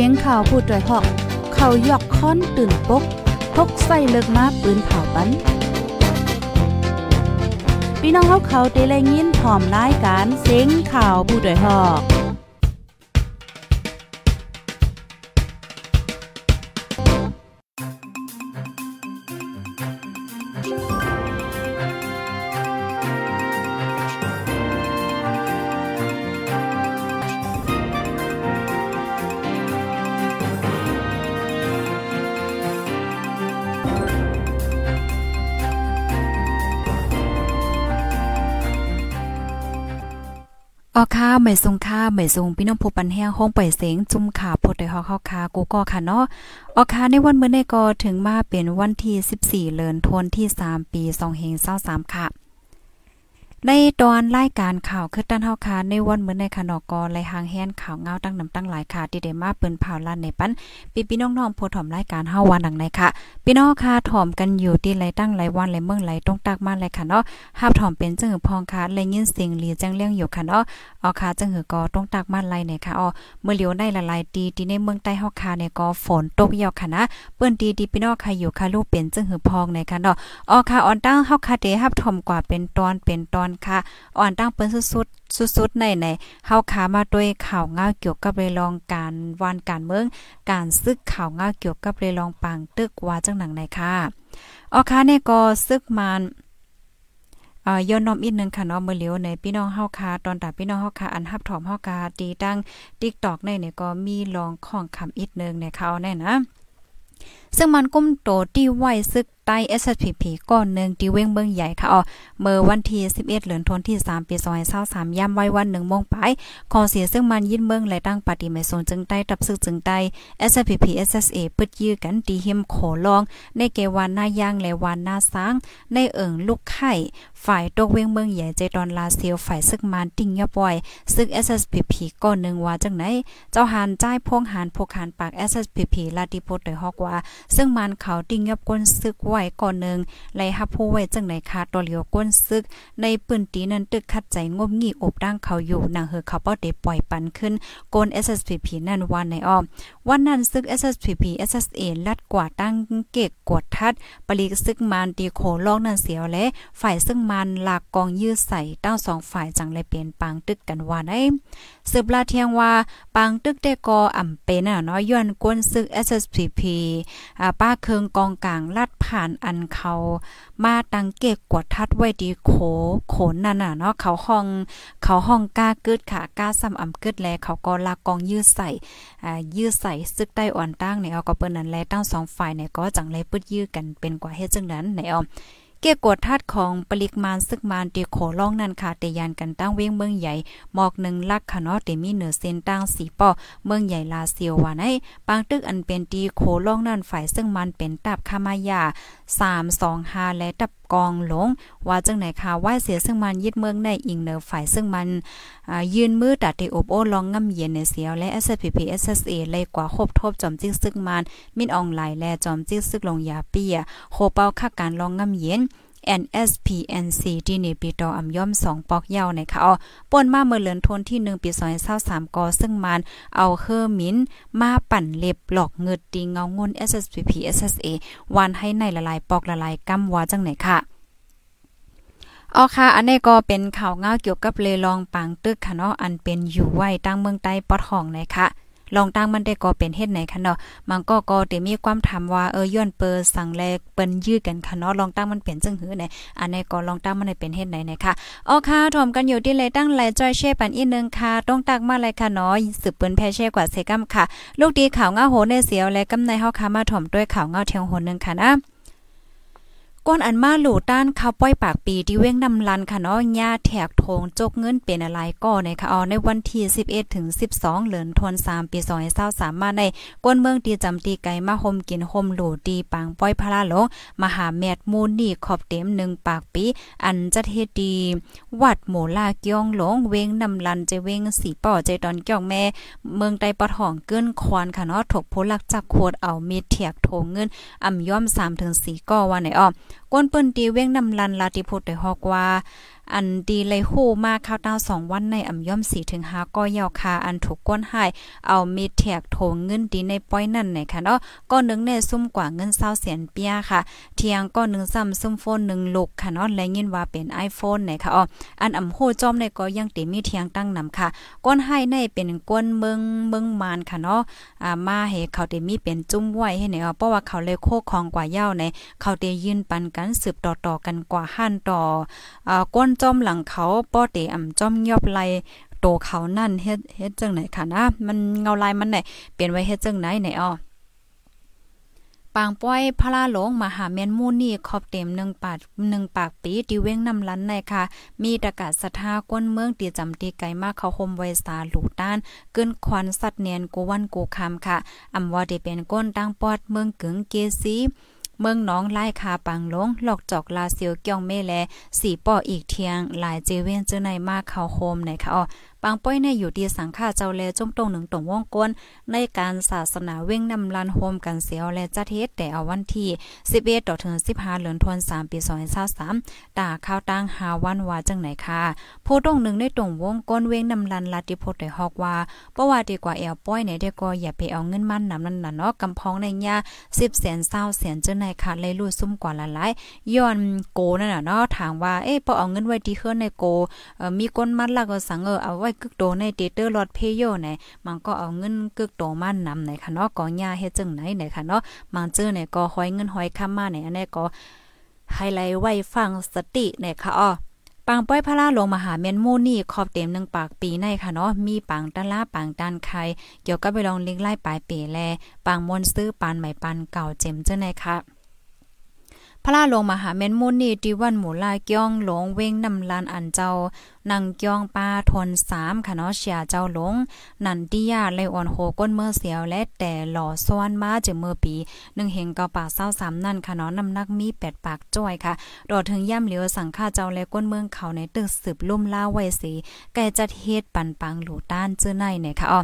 สียงข่าวพูดด้วยหอก เขายอกค้อนตื่นปกพกใส่เลิกมาปืนเผาปันพี่น้องเขาเขาเตะแลยินหอมรายการเสียงข่าวผู้ด้วยหอก ออค่ะไม่ทรงค่าไม่ทรงพี่น้องผู้ปันแห้งห้องปล่อยเสียงจุ่มขาพดได้ฮอกเฮาคากูก็ค่ะเนาะออค่ะในวันมื้อนี้ก็ถึงมาเป็นวันที่ 14เดือนธันวาคมที่ 3 ปี2523ค่ะ ในตอนรายการข่าวคือตั้นเฮาค่ะในวันเหมื้อในค่ะนอกอไลหางแฮนข่าวเงาตั้งนำตั้งหลายค่ะที่ได้มาเปิ้นเผาลั่นในปันปีพี่น้องๆผู้ถ่อมรายการเฮาวันดังในค่ะ พี่น้องค่ะถ่อมกันอยู่ที่ไรตั้งไรวันไรเมืองไรต้องตักมาเลยค่ะเนาะฮับถ่อมเป็นจังหือพองค่ะเลยยินเสียงหลีจังเลี้ยงอยู่ค่ะเนาะอ๋อค่ะจังหือก็ต้องตักมาไรเนี่ยค่ะอ๋อเมื่อเหลียวได้ละลายตีที่ในเมืองใต้เฮาค่ะเนี่ยก็ฝนตกยาวค่ะนะเปิ้นตีดีพี่น้องค่ะอยู่ค่ะลูกเป็นจังหือพองในค่ะเนาะอ๋อค่ะออนตั้งเฮาค่ะเดฮับถ่อมกว่าเป็นตอนเป็นตอนค่ะอ่อนตั้งเปิ้นสุดๆสุดๆในในเฮาขามาด้วยข่าวง่าเกี่ยวกับเรื่องการวันการเมือง การซึกข่าวง่าเกี่ยวกับเรื่ององปังตึกว่าจังหนังไหนค่ะออค่ะเนี่ยก็ซึกมันย้อนน้อมอีกนึงค่ะเนาะมื้อเหลียวในพี่น้องเฮาค่ะตอนตาพี่น้องเฮาค่ะอันรับถอมเฮาค่ะตีตั้ง TikTok ในเนี่ยก็มีลองของคำอีกนึงในเขาแน่นะซึ่งมันกุ้มโตที่ไว้ซึก ใต้ SSPP ก้อนหนึ่งที่เว้งเมืองใหญ่ค่ะอ๋อเมื่อวันที่ 11เดือนธันวามที่ 3 ปี2023ย่ำไว้วัน1โมงปลายขอเสียซึ่งมันยินเมืองและตั้งปฏิไม่สนจึงใต้ตับซึกจึงใต้ SSPP SSA ปึดยื้อกันตีหิมโขลอง ในเกวันหน้าย่างและวันหน้าสร้างในเอิงลูกไข่ฝ่ายตกเว้งเมืองใหญ่ใจตอนลาเซียวฝ่ายซึกมันติ่งยบ่อย ซึ่ง SSPP ก้อนหนึ่งว่าจังไหน เจ้าหานจ่ายพงหานพกหานปาก SSPP ลาติโพดโดยฮอกว่า ซึ่งมันเขาติ่งยับก้นซึกว้ก่อนหนึ่งไล่ฮับผู้ไว้จังไหนคะตอเหลียวก้นซึก ในปืนตีนั้นตึกคัดใจงบงี่อบดังเขาอยู่นางเฮอเขาป้อได้ปล่อยปันขึ้นโกน SSPP นั่นวันในอ้อม วันนั้นซึก SSPP SSA ลัดกว่าตั้งเกกกวดทัดปลีกซึกมันตีโคลอกนั่นเสียวและ ฝ่ายซึ่งมันหลากกองยื้อใส่ตั้งสองฝ่ายจังเลยเปลี่ยนปางตึกกันว่าได้สืบลาเทียงว่าปางตึกได้กออ่ำเป็นน่ะเนาะย้อนก้นซึก SSPP อ่าป้าเคืองกองกลางลัดผ่านอันเขามาตังเกกกวดทัดไว้ดีโขโขนนั่นน่ะเนาะเขาห้องเขาห้องกล้ากึดค่ะกล้าซ้ำอ่ำกึดแลเขาก็ลากกองยื้อใส่อ่ายื้อใส่ซึกใต้อ่อนตั้งเนี่ยเอาก็เปิ้นนั้นแลตั้งสองฝ่ายเนี่ยก็จังเลยปึดยื้อกันเป็นกว่าเฮ็ดจังนั้นในเอา เกี่ยวกดทัดของปริกมาณซึกมานตีโขล่องนั่นค่ะเตยานกันตั้งเว้งเมืองใหญ่หมอกหนึ่งลักค่ะเนาะเตมีเหนือเส้นตั้งสีป่อเมืองใหญ่ลาเซียวว่าในปางตึกอันเป็นตีโขล่องนั่นฝ่ายซึ่งมันเป็นตับคามายา325และตับ กองหลง ว่าจังไหนค่ะว่าเสียซึ่งมันยึดเมืองในอิงเหนือฝ่ายซึ่งมันยืนมือตัดที่อบโอลองง่ำเย็นในเสียวและ SPP SSA เลยกว่าครบทบจอมจิ้งซึ่งมันมินออนไลน์และจอมจิ้งซึกลงยาเปียโคเป้าค่าการลองง่ำเย็น NSPNC ที่นี่ปีตออำย่อม 2 ปอกยาวในค่ะอ๋อป่นมาเมื่อเลือนทนที่ 1 ปี2023กอซึ่งมันเอาเฮอร์มินมาปั่นเล็บหลอกเงิดตีเงางน SSPP SSA วานให้ในละลายปอกละลายกำว่าจังไหนค่ะอ๋อค่ะ อันนี้ก็เป็นข่าวเงาเกี่ยวกับเลลองปังตึกค่ะเนาะอันเป็นอยู่ไว้ตั้งเมืองใต้ปอดห้องนะคะ ลองตั้งมันได้ก็เป็นเฮ็ดไหนคะเนาะมันก็ก็ได้มีความถามว่าเออย้อนเปิสั่งแลกเปิ้นยื้อกันค่ะเนาะลองตั้งมันเป็นจังหือไหนอันนี้ก็ลองตั้งมันได้เป็นเฮ็ดไหนนะคะอ๋อค่ะถอมกันอยู่ที่เลยตั้งไลจอยเช่ปันอีนึงค่ะต้องตักมาเลยค่ะเนาะสืบเปิ้นแพเช่กว่าเซกัมค่ะ ลูกดีข่าวง้าโหในเสียวและกำในเฮาค่ะมาถอมด้วยข่าวง้าเทียงโหนึงค่ะนะ ก้นอันมาหลู่ต้านข้าวป้อยปากปีที่เว้งนำลันค่ะเนาะญาแถกโทงจกเงินเป็นอะไรก็ในค่ะอ๋อในวันที่ 11ถึง12เดือนธันวามปี2023มาในก้นเมืองตีจำตีไก่มาห่มกินห่มหลู่ตีปางป้อยพระลาหลงมหาแมดมูลนี่ขอบเต็ม1ปากปี อันจะเฮ็ดดีวัดหมูลาเกียงหลงเว้งนำลันจะเว้งสีป่อใจตอนเกี่ยงแม่ เมืองใต้ปะทองเกินควานค่ะเนาะถกโพลักจักโคดเอามีดเถียกโทงเงินอ่ำย่อม3ถึง4ก้อว่าไหนอ้อก้นเปิ้นตีเว้งนำลันลาติพุทธได้ฮอกว่า อันดีเลยฮู้มากข้าวตาสองวันในอ่ำย่อม4ถึง5ก็ยาวคาอันถูกก้นหายเอามีแทกโถเงินดีในป้อยนั่นไหนค่ะเนาะก็นึงในซุ่มกว่าเงิน20แสนเปียค่ะ เทียงก็นึงซ้ำซุ่มโฟน1ลูกค่ะเนาะและยินว่าเป็น iPhone ไหนค่ะอ๋ออันอ่ำโหจอมในก็ยังติมีเทียงตั้งนำค่ะ ก้นให้ในเป็นก้นเมืองเมืองมานค่ะเนาะอ่ามาให้เขาติมีเป็นจุ้มไว้ให้ไหนอ๋อเพราะว่าเขาเลยโคของกว่าเย้าในเขาเตยืนปันกันสืบต่อๆกันกว่าหันต่ออ่าก้นจอมหลังเขาป้อเตอ่ำจอมยอบไลโตเขานั่นเฮ็ดเฮ็ดจังไหนค่ะนะมันเงาลายมันไหนเปลี่ยนไว้เฮ็ดจังไหนไหนอ้อปางป้อยพระลาหลงมหาเมนมูนี่ขอบเต็มหนึ่งปากหนึ่งปากปีที่เว้งนำลันในค่ะ มีตะกาศสถาก้นเมืองตีจำตีไกลมากเขาคมไวสาหลูต้านเกินควันสัตว์เนียนกูวันกูคำค่ะอำว่าได้เป็นก้นตั้งปอดเมืองกึ่งเกซี เมืองน้องไล่คาปังลงหลอกจอกลาเซียวเกียงเมแลสีป่ออีกเทียงหลายเจเวนเจอในมากเขาโคมไหนคะอ๋อางป้อยในอยู่ดีสังฆาเจ้าแลจมตรงหนึ่งตรงวงก้นในการศาสนาเว้งนำลันโฮมกันเสียวและจัดเฮ็ดแต่เอาวันที่ 11ต่อถึง15เดือนธันวามปี2023ตาข้าวตั้งหาวันว่าจังไหนค่ะผู้ตรงหนึ่งในตรงวงก้นเว้งนำลันลาติพดได้ฮอกว่าเพราะว่าดีกว่าแอวป้อยในได้ก็อย่าไปเอาเงินมันนำนั่นน่ะเนาะกำพองในยา10แสน20แสนจังไหนค่ะเลยรู้ซุ่มกว่าละลายย้อนโกนั่นน่ะเนาะถามว่าเอ๊ะพอเอาเงินไว้ที่เฮือนในโกเอ่อมีก้นมัดล้วก็สังเออเอาไว้กึกโตในเตเตอร์ลอดเพโยไหนมันก็เอาเงินกึกโตมานำไหนค่ะเนาะก็ย่าเฮ็ดจังไหนไหนค่ะเนาะมันเจอเนี่ยก็ห้อยเงินห้อยค้ามาไหนอันนี้ก็ไฮไลท์ไว้ฟังสติเนี่ยค่ะอ้อปางป้อยพระลาลงมหาเมียนมูนี่ขอบเต็มหนึ่งปากปีในค่ะเนาะมีปางตะลาปางดันไข่เกี่ยวกับไปลองลิงไล่ปลายเปแลปางมนซื้อปานใหม่ปันเก่าเจมเจ้าในค่ะ พระลาลงมหาเมนมุนีดีวันหมูลาเกี้ยงหลงเว้งนำลานอันเจ้า นังเกี้ยงปาทนสามค่ะเนาะเชียเจ้าหลง นันติยาไลอ่อนโหก้นเมื่อเสียวและแต่หล่อซ้อนมาจะเมื่อปีหนึ่งเฮงเกาปาเศร้าสามนั่นค่ะเนาะน้ำนักมีแปดปากจ้อยค่ะดอถึงย่ำเหลียวสังฆาเจ้าและก้นเมืองเขาในตึกสืบลุ่มล่าไว้สีแกจัดเฮ็ดปันปังหลูต้านเจื้อในเนี่ยค่ะอ๋อ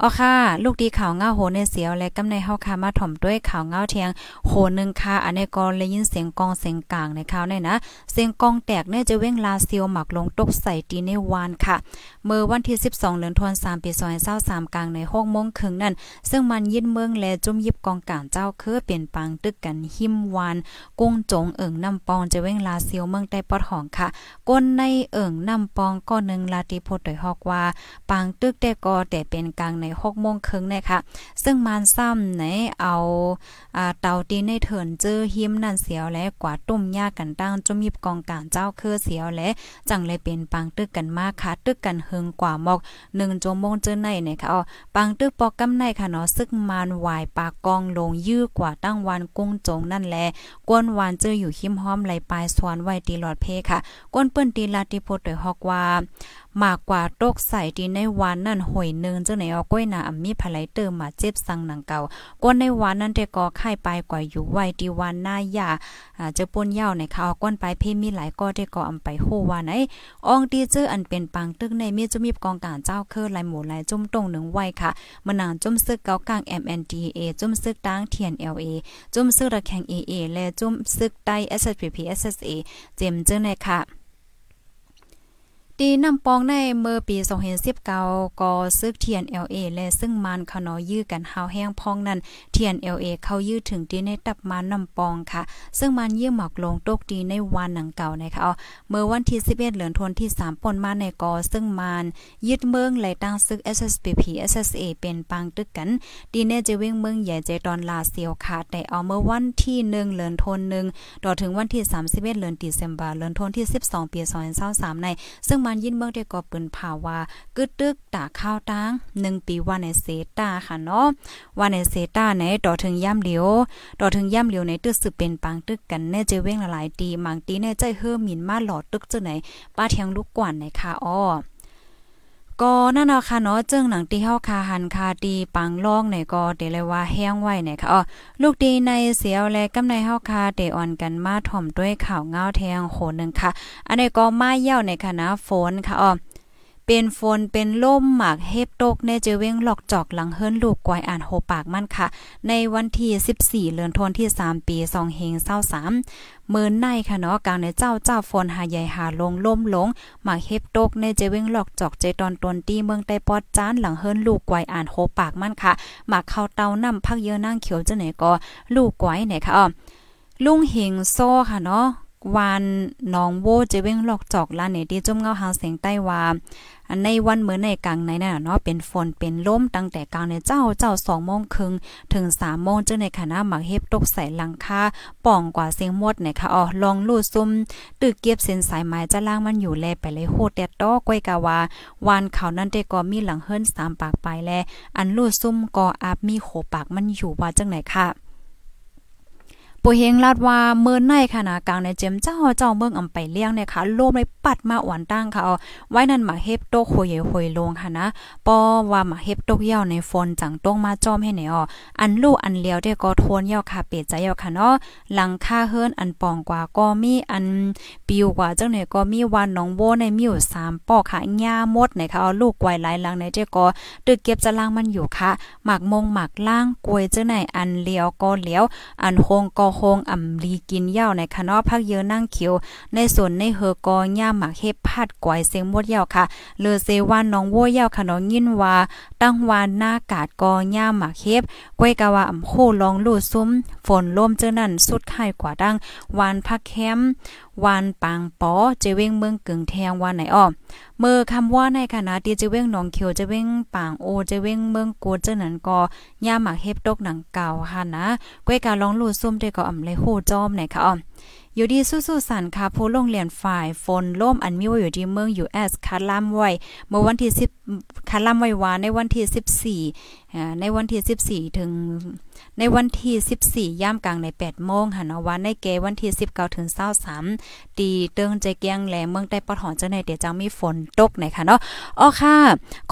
อ๋อค่ะ ลูกดีข่าวเงาโหในเสียวและกำในเฮาค่ะมาถ่อมด้วยข่าวเงาเทียงโหนึงค่ะอันนี้ก็เลยยินเสียงกองเสียงกลางในข่าวเนี่ยนะเสียงกองแตกเนี่ยจะเว้งลาเซียวหมักลงตกใส่ตีในวานค่ะ เมื่อวันที่ 12เดือนธันวาคมปี2023กลางใน6โมงครึ่งนั่น ซึ่งมันยินเมืองและจุ่มยิบกองการเจ้าคือเปลี่ยนปังตึกกันหิมวานกุ้งจงเอิงน้ำปองจะเว้งลาเซียวเมืองใต้ปอดหองค่ะก้นในเอิงน้ำปองก็นึงลาติโพดโดยฮอกว่าปังตึกแต่ก็แต่เป็นกลางใน6โมงครึ่งนะคะซึ่งมันซ้ำในเอาอ่าเตาตีในเถินเจอหิมนั่นเสียวและกว่าต้มยากันตั้งจมยิบกองการเจ้าคือเสียวและจังเลยเป็นปังตึกกันมากค่ะตึกกันเฮิงกว่าหมอก1ชั่วโมงเจอในนี่ยค่ะอ๋อปังตึกปอกกำในค่ะเนาะซึกมานวายปากกองลงยื้อกว่าตั้งวันกุ้งจงนั่นแลกวนวานเจออยู่หิมห้อมไหลปลายสวนไว้ตีหลอดเพค่ะกวนเปิ้นตีลาติโพดโดยฮอกว่า มากกว่าโตกใส่ดีในวันนั่นห่วยนึงจังไหนเอาก้อยหนาอมีภายเติมมาเจ็บสังหนังเก่าก้นในวันนั้นแต่ก็ไข่ไปกว่าอยู่ไว้ดีวันหน้ายาอ่าจะป่นยาในเขาก้นไปเพมีหลายก็ได้ก็อำไปโหว่าไหนอองดีเจออันเป็นปังตึกในมีจะมีกองการเจ้าเคือลายหมู่ลายจุ่มตรงหนึ่งไว้ค่ะมานางจุ่มซึกเกากลาง MNDA จุ่มซึกตั้ง TNLA จุ่มซึกระแข่ง AA และจุ่มซึกใต้ SSPP SSA เจมเจอในค่ะ ตีนำปองในเมื่อปี2019ก็ซึก TNLA และซึ่งมันขนอยื้อกันหาวแห้งพองนั้น TNLA เข้ายื้อถึงตีในตับมานำปองค่ะ ซึ่งมันยื้อหมอกลงตกดีในวันหนังเก่านะคะเอาเมื่อวันที่ 11เดือนธันวาคมที่ 3ปนมาในกอซึ่งมันยึดเมืองไหลตั้งซึก SSPP SSA เป็นปังตึกกันดีเนจะวิ่งเมืองใหญ่ใจตอนลาเซียวค่ะแต่เอาเมื่อวันที่1เดือนธันวาคมต่อถึงวันที่31เดือนตุลาคมเดือนธันวาคมที่ 12 ปี2023ในซึ่งมันยินเมืองได้ก็เปิ้นภาวากึดตึกตาข้าวตัง1ปีว่าในเซตาค่ะเนาะว่าในเซตาในต่อถึงย่ำเหลียวต่อถึงย่ำเหลียวในตึกสืบเป็นปังตึกกันแน่เจเว้งหลายตีมังตีแน่ใจเฮือหมิ่นมาหลอดตึกจังไหนป้าเทียงลูกกวนในค่ะอ้อ ก็นั่นเนาะค่ะเนาะจึงหนังตีเฮาคาหันคาตีปังล่องในก็เดเลยว่าแห้งไว้เนี่ยค่ะอ๋อลูกดีในเสียวและกำในเฮาคาเดอ่อนกันมาถ่อมด้วยข่าวเงาแทงโหนึงค่ะ อันนี้ก็มาเย่าในคณะฝนค่ะอ๋อ เป็นฝนเป็นลมหมากเฮบตกในเจเว้งหลอกจอกหลังเฮิรนลูกกวยอ่านโหปากมันค่ะ ในวันที่14เดือนธันวาคมที่ 3 ปี2เฮง23มื้อในค่ะเนาะกลางในเจ้าเจ้าฝนหาใหญ่หาลงล่มลงหมากเฮบตกในเจเว้งหลอกจอกใจตอนตนตีเมืองใต้ปอดจานหลังเฮิรนลูกกวยอ่านโหปากมันค่ะหมากเข้าเตานำพักเยอะนางเขียวจะไหนก็ลูกกวยไหนค่ะอ๋อลุงเฮงโซ่ค่ะเนาะ วานน้องโวเจเว้งหลอกจอกลานเนที่จุ่มเงาหางเสียงใต้ว่าอันในวันเมื่อในกลางในน่ะเนาะเป็นฝนเป็นลมตั้งแต่กลางในเจ้าเจ้า2โมงครึ่งถึง3โมงเจังในคณะหมักเฮ็บตกใส่หลังคาป่องกว่าเสียงมดเนี่ยค่ะอ๋อลองลูดซุ่มตึกเก็บเส้นสายไม้จะล่างมันอยู่แลไปเลยโหดแดดตอกวยกะว่าวานเขานั่นได้ก็มีหลังเฮิรน3ปากไปแลอันลูดซุ่มก็อาบมีโขปากมันอยู่ว่าจังไหนค่ะ ปูเฮงลาดว่าเมื่อในขณะกลางในเจมเจ้าเจ้าเมืองอำไปเลี้ยงเนี่ยค่ะโลมเลยปัดมาอ่อนตั้งค่ะเอาไว้นั่นมาเฮ็บโตโคยโหยลงค่ะนะปอว่ามาเฮ็บตเย่าในฝนจังตรงมาจอมให้แนวอันลูกอันเลี้ยวได้ก็ทวนเย่าค่ะเป็ดใจเย่าค่ะเนาะหลังค่าเฮิรนอันปองกว่าก็มีอันปิวกว่าจังไหนก็มีวันน้องโบในมีอยู่3ปอกค่ะหญ้ามดเนี่ยค่ะเอาลูกไว้หลายหลังในเจ้ก็ตึกเก็บจะล่างมันอยู่ค่ะหมักมงหมักล่างกวยจังไหนอันเลี้ยวก็เลี้ยวอันโคงก็โคงอ่ำลีกินเหย้าในคณะพักเยอะนั่งเขียว ในส่วนในเฮอกอย่าหมักเฮ็บพัดกวยเสียงมดเหย้าค่ะเลอเซวานน้องวัวเหย้าค่ะน้องยินว่า ตั้งวานหน้ากาดกอย่าหมักเฮ็บก้วยกะว่าอ่ำโคลองลู่ซุ้ม ฝนลมเจอนั่นสุดไข่กว่าดังวานพักแคม วานปังปอเจเว้งเมืองกึ่งแทงวานไหนอ้อเมื่อคำว่าในคณะที่จะเว้งหนองเขียวจะเว้งปางโอจะเว้งเมืองกูเจานั้นก็ย่าหมักเฮ็บตกหนังเก่าค่ะนะก้วยการลองลู่ซุ่มได้ก็อ่ำเลยโหจอมไหนค่ะอ้ออยู่ดีสู้ๆสันค่ะผู้ลงเรียนฝ่ายฝนล่มอันมีว่าอยู่ที่เมือง US คาลัมไว้เมื่อวันที่10คาลัมไว้วาในวันที่14ในวันที่14 ถึงในวันที่14ย่ามกลางใน8โมงหันวันในเกวันที่19ถึง23ตีเติงใจเกียงแหลเมืองใต้ปอถอนจังในเดี๋ยวจังมีฝนตกไหนค่ะเนาะอ๋อค่ะ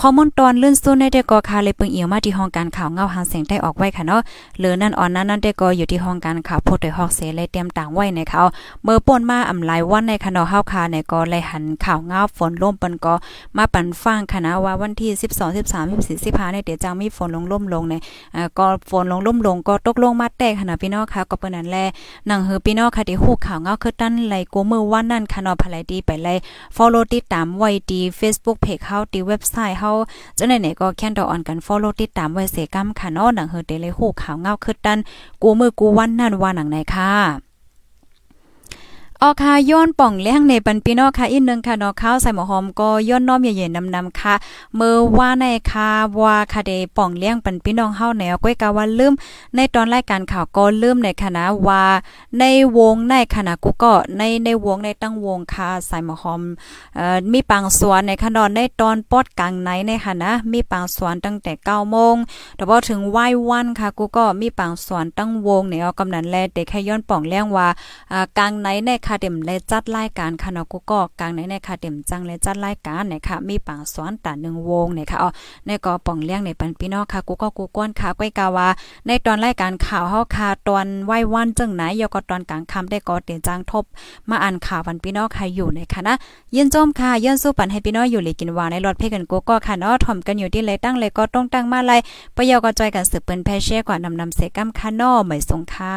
ข้อมูลตอนลื่นสู้ในเดก็ค่ะเลยเปิงเอียวมาที่ห้องการข่าวเงาหางเสียงได้ออกไว้ค่ะเนาะเหลือนั่นอ่อนนั้นนั่นเดก็อยู่ที่ห้องการข่าวโพดโดยฮอกเสเลยเตรียมต่างไว้นเขาเมื่อป่นมาอำลายวันในคณะเฮาคาในก็เลยหันข่าวเงาฝนล่มเปิ้นก็มาปันฟังคณะว่าวันที่ 12 13 14 15ในเดี๋ยวจังมีฝนลงล่มลงในอ่าก็ฝนลงล่มลงก็ตกลงมาแตกค่ะพี่น้องค่ะก็เปิ้นนั้นแลนังเฮือพี่น้องค่ะที่ฮู้ข่าวเงาคือตั้นไหลกูมือวันนั้นค่ะเนาะภายดีไปไล่ follow ติดตามไว้ดี Facebook page เฮาดีเว็บไซต์เฮาจังไหนๆก็แค่นดออนกัน follow ติดตามไว้เสกำค่ะเนาะหนังเฮือเตเลยฮู้ข่าวเงาคือตั้นกูมือกูวันนั้นว่าหนังไหนค่ะ ออค่ะย้อนป่องเลี้ยงในปันพี่น้องค่ะอีกนึงค่ะเนาะข้าวใส่หมอหอมก็ย้อนน้อมเย็นๆนำๆค่ะเมื่อว่าในค่ะว่าค่ะเดป่องเลี้ยงปันพี่น้องเฮาแนวก้อยกะว่าลืมในตอนรายการข่าวก็ลืมในคณะว่าในวงในคณะกูก็ในในวงในตั้งวงค่ะใส่หมอหอมเอ่อมีปังสวนในขนอนในตอนปอดกลางไหนในค่ะนะมีปังสวนตั้งแต่9โมงแต่พอถึงไหว้วันค่ะกูก็มีปังสวนตั้งวงเนี่ยกำนันแลเด็กให้ย้อนป่องเลี้ยงว่าอ่ากลางไหนในค่ะเต็มและจัดรายการค่ะเนาะกูก็กลางในในค่ะเต็มจังและจัดรายการเนี่ยค่ะมีปังสอนตาหนึ่งวงเนี่ยค่ะอ๋อในก็ป่องเลี้ยงในปันพี่น้องค่ะกูก็กูก้นค่ะก้อยกาวาในตอนรายการข่าวเฮาค่ะตอนไหว้วันจังไหนยก็ตอนกลางค่ำได้ก็เตียนจังทบ มาอ่านข่าววันพี่น้องค่ะอยู่ในค่ะนะยินจมค่ะยินสู้ปันให้พี่น้องอยู่เลยกินวาในรถเพ่กันกูก็ค่ะเนาะถ่อมกันอยู่ที่เลยตั้งเลยก็ต้องตั้งมาเลประยชน์ก็จอยกันสืบเปิ้นแพเช่กว่านำนำเสกัมค่ะเนาะไม่สงค่ะ